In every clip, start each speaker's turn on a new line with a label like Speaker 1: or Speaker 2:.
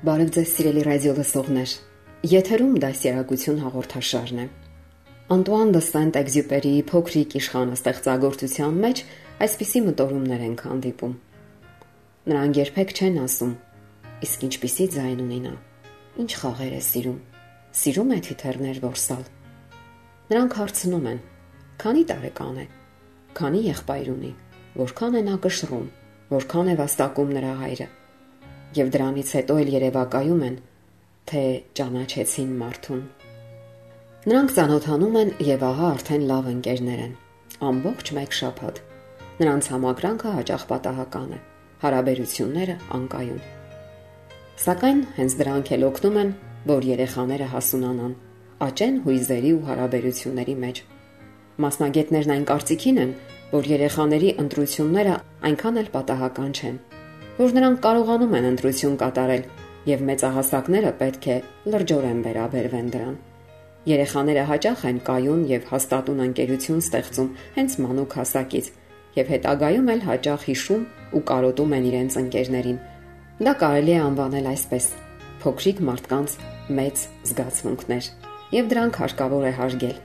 Speaker 1: Բարև ձեզ սիրելի ռադիո լսողներ։ Եթերում դասյարակություն հաղորդաշարն է։ Անտուան դը Սենտ-Էքզյուպերիի փոքրիկ իշխանը ստեղծագործության մեջ այսպիսի մտորումներ են հանդիպում։ Նրանք երբեք չեն ասում. իսկ ինչպիսի ձայն ունի նա։ Ինչ խաղեր է սիրում։ Սիրում է թիթեռներ որսալ։ Նրանք հարցնում են. Քանի տարեկան է։ Քանի եղբայր ունի։ Որքան է նա կշռում։ Որքան է վաստակում նրա հայրը եւ դրանից հետո էլ երևակայում են, թե ճանաչեցին մարդուն։ Նրանք ծանոթանում են եւ ահա արդեն լավ ընկերներ են։ Ամբողջ մեկ շաբաթ։ Նրանց համակրանքը հաճախ պատահական է, հարաբերությունները անկայուն։ Սակայն հենց դրանք էլ օգնում են, որ երեխաները հասունանան, աճեն հույզերի ու հարաբերությունների մեջ։ Մասնագետներն այն կարծիքին են, որ երեխաների ընտրությունները այնքան էլ պատահական չեն որ նրանք կարողանում են ընտրություն կատարել եւ մեծահասակները պետք է լրջորեն վերաբերվեն դրան։ Երեխաները հաճախ են կայուն եւ հաստատուն ընկերություն ստեղծում հենց մանուկ հասակից եւ հետագայում էլ հաճախ հիշում ու կարոտում են իրենց ընկերներին։ Դա կարելի է անվանել այսպես. փոքրիկ մարդկանց մեծ զգացմունքներ եւ դրանք հարկավոր է հարգել։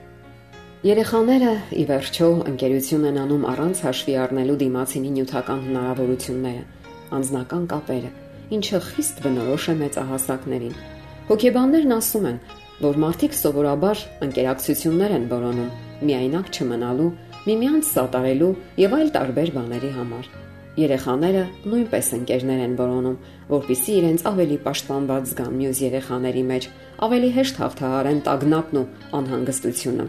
Speaker 1: Երեխաները ի վերջո ընկերություն են անում առանց հաշվի առնելու դիմացինի նյութական հնարավորությունները անձնական կապերը, ինչը խիստ բնորոշ է մեծահասակներին։ Հոգեբաններն ասում են, որ մարդիկ սովորաբար ընկերակցություններ են որոնում միայնակ չմնալու, միմյանց սատարելու եւ այլ տարբեր բաների համար։ Երեխաները նույնպես ընկերներ են որոնում, որpիսի իրենց ավելի պաշտպանված զգան մյուս երեխաների մեջ, ավելի հեշտ հաղթահարեն տագնապն ու անհանգստությունը։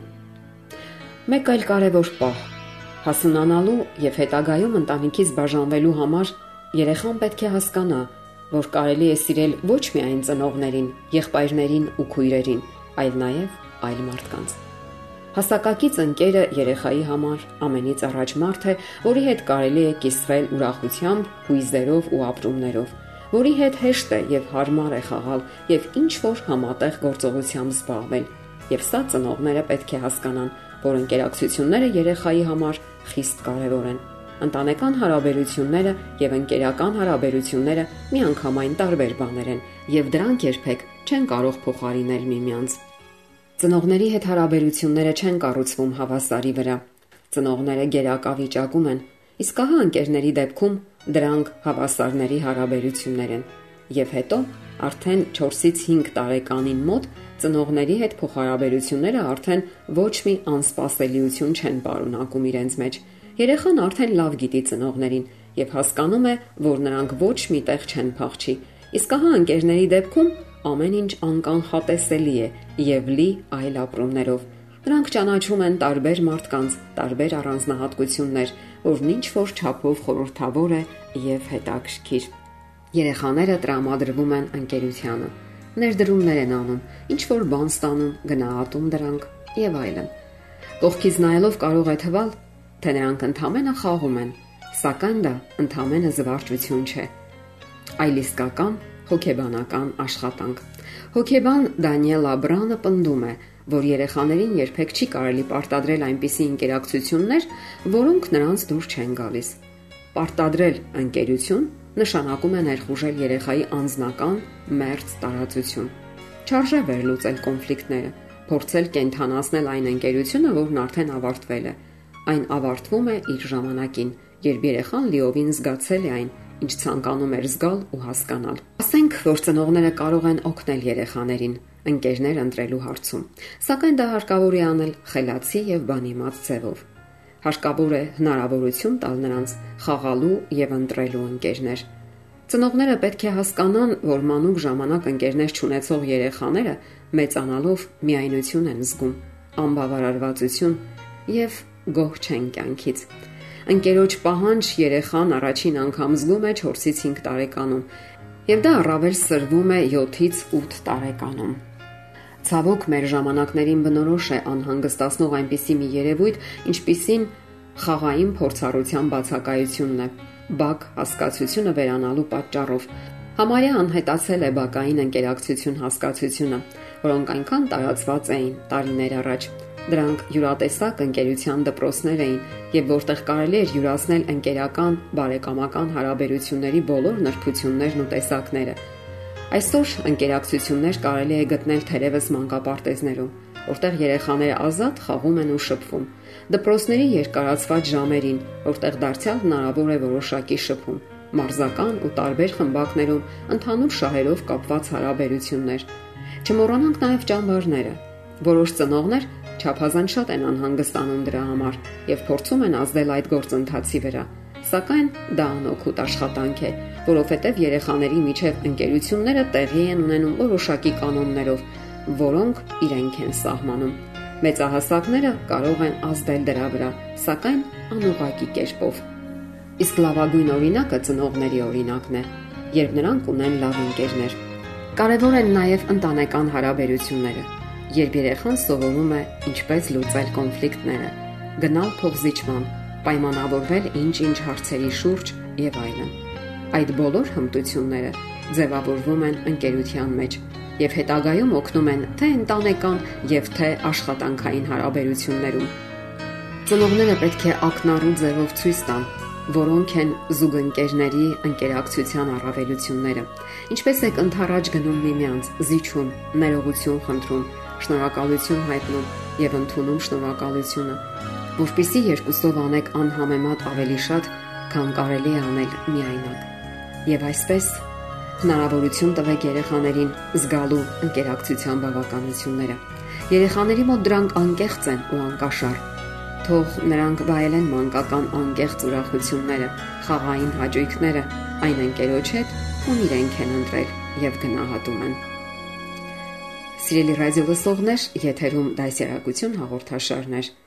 Speaker 1: Մեկ այլ կարևոր պահ հասունանալու եւ հետագայում ընտանիքից բաժանվելու համար Երեխան պետք է հասկանա, որ կարելի է սիրել ոչ միայն ծնողներին, եղբայրներին ու քույրերին, այլ նաև այլ մարդկանց։ Հասակակից ընկերը երեխայի համար ամենից առաջ մարդ է, որի հետ կարելի է կիսվել ուրախությամբ, հույզերով ու ապրումներով, որի հետ հեշտ է եւ հարմար է խաղալ եւ ինչ որ համատեղ գործողությամբ զբաղվել։ Եվ սա ծնողները պետք է հասկանան, որ ընկերակցությունները երեխայի համար խիստ կարևոր են Ընտանեկան հարաբերությունները եւ ընկերական հարաբերությունները միանգամայն տարբեր բաներ են եւ դրանք երբեք չեն կարող փոխարինել միմյանց։ Ծնողների հետ հարաբերությունները չեն կառուցվում հավասարի վրա։ Ծնողները գերակա վիճակում են, իսկ ահա ընկերների դեպքում դրանք հավասարների հարաբերություններ են։ Եվ հետո արդեն 4-ից 5 տարեկանին մոտ ծնողների հետ փոխհարաբերությունները արդեն ոչ մի անսպասելիություն չեն բարունակում իրենց մեջ Երեխան արդեն լավ գիտի ծնողներին եւ հասկանում է, որ նրանք ոչ միտեղ չեն փախչի։ Իսկ ահա ընկերների դեպքում ամեն ինչ անկանխատեսելի է եւ լի այլ ապրումներով։ Նրանք ճանաչում են տարբեր մարդկանց, տարբեր առանձնահատկություններ, որն ինչ որ չափով խորթավոր է եւ հետաքրքիր։ Երեխաները տրամադրվում են ընկերությանը, ներդրումներ են անում, ինչ որ բան ստանում, գնահատում դրանք եւ այլն։ Կողքից նայելով կարող է թվալ, թե նրանք ընդամենը խաղում են, սակայն դա ընդամենը զվարճություն չէ, այլ իսկական հոգեբանական աշխատանք։ Հոգեբան Դանիել Աբրանը պնդում է, որ երեխաներին երբեք չի կարելի պարտադրել այնպիսի ինտերակցիաներ, որոնք նրանց դուր չեն գալիս։ Պարտադրել ընկերություն նշանակում է ներխուժել երեխայի անձնական մերձ տարածություն։ Չարժե վերլուծել կոնֆլիկտները, փորձել կենթանացնել այն ընկերությունը, որն արդեն ավարտվել է, Այն ավարտվում է իր ժամանակին, երբ երեխան լիովին զգացել է այն, ինչ ցանկանում էր զգալ ու հասկանալ։ Ասենք, որ ծնողները կարող են օգնել երեխաներին ընկերներ ընտրելու հարցում, սակայն դա հարկավոր է անել խելացի եւ բանիմաց ձևով։ Հարկավոր է հնարավորություն տալ նրանց խաղալու եւ ընտրելու ընկերներ։ Ծնողները պետք է հասկանան, որ մանուկ ժամանակ ընկերներ ճանաչող երեխաները մեծանալով միայնություն են զգում, անբավարարվածություն եւ գոհ չեն կյանքից։ Ընկերոջ պահանջ երեխան առաջին անգամ զգում է 4-ից 5 տարեկանում, եւ դա առավել սրվում է 7-ից 8 տարեկանում։ Ցավոք մեր ժամանակներին բնորոշ է անհանգստացնող այնպիսի մի երևույթ, ինչպիսին խաղային փորձառության բացակայությունն է։ Բակ հասկացությունը վերանալու պատճառով համարյա անհետացել է բակային ընկերակցություն հասկացությունը, որոնք այնքան տարածված էին տարիներ առաջ։ Դրանք յուրատեսակ ընկերության դպրոցներ էին, եւ որտեղ կարելի էր յուրացնել ընկերական, բարեկամական հարաբերությունների բոլոր նրբություններն ու տեսակները։ Այսօր ընկերակցություններ կարելի է գտնել թերևս մանկապարտեզներում, որտեղ երեխաները ազատ խաղում են ու շփվում։ Դպրոցների երկարացված ժամերին, որտեղ դարձյալ հնարավոր է որոշակի շփում մարզական ու տարբեր խմբակներում ընդհանուր շահերով կապված հարաբերություններ։ Չմոռանանք նաև ճամբարները։ Որոշ ծնողներ չափազանց շատ են անհանգստանում դրա համար եւ փորձում են ազդել այդ գործընթացի վրա։ Սակայն դա անօգուտ աշխատանք է, որովհետև երեխաների միջև ընկերությունները տեղի են ունենում որոշակի կանոններով, որոնք իրենք են սահմանում։ Մեծահասակները կարող են ազդել դրա վրա, սակայն անուղակի կերպով։ Իսկ լավագույն օրինակը ծնողների օրինակն է, երբ նրանք ունեն լավ ընկերներ։ Կարևոր են նաև ընտանեկան հարաբերությունները, երբ երեխան սովորում է ինչպես լուծել կոնֆլիկտները, գնալ փոխզիջման, պայմանավորվել ինչ-ինչ հարցերի շուրջ եւ այլն։ Այդ բոլոր հմտությունները ձևավորվում են ընկերության մեջ եւ հետագայում օգնում են թե ընտանեկան եւ թե աշխատանքային հարաբերություններում։ Ծնողները պետք է ակնառու ձևով ցույց տան, որոնք են զուգընկերների ընկերակցության առավելությունները։ Ինչպես է ընթառաջ գնում միմյանց, զիջում, ներողություն խնդրում, շնորհակալություն հայտնում եւ ընդունում շնորհակալությունը որpիսի երկուսով անեք անհամեմատ ավելի շատ, քան կարելի է անել միայնակ։ Եվ այսպես հնարավորություն տվեք երեխաներին զգալու ընկերակցության բավականությունները։ Երեխաների մոտ դրանք անկեղծ են ու անկաշար։ Թող նրանք վայելեն մանկական անկեղծ ուրախությունները, խաղային հաճույքները, այն ընկերոջ հետ, ում իրենք են ընտրել եւ գնահատում են։ Սիրելի ռադիո լսողներ, եթերում դասերակցություն հաղորդաշարներ։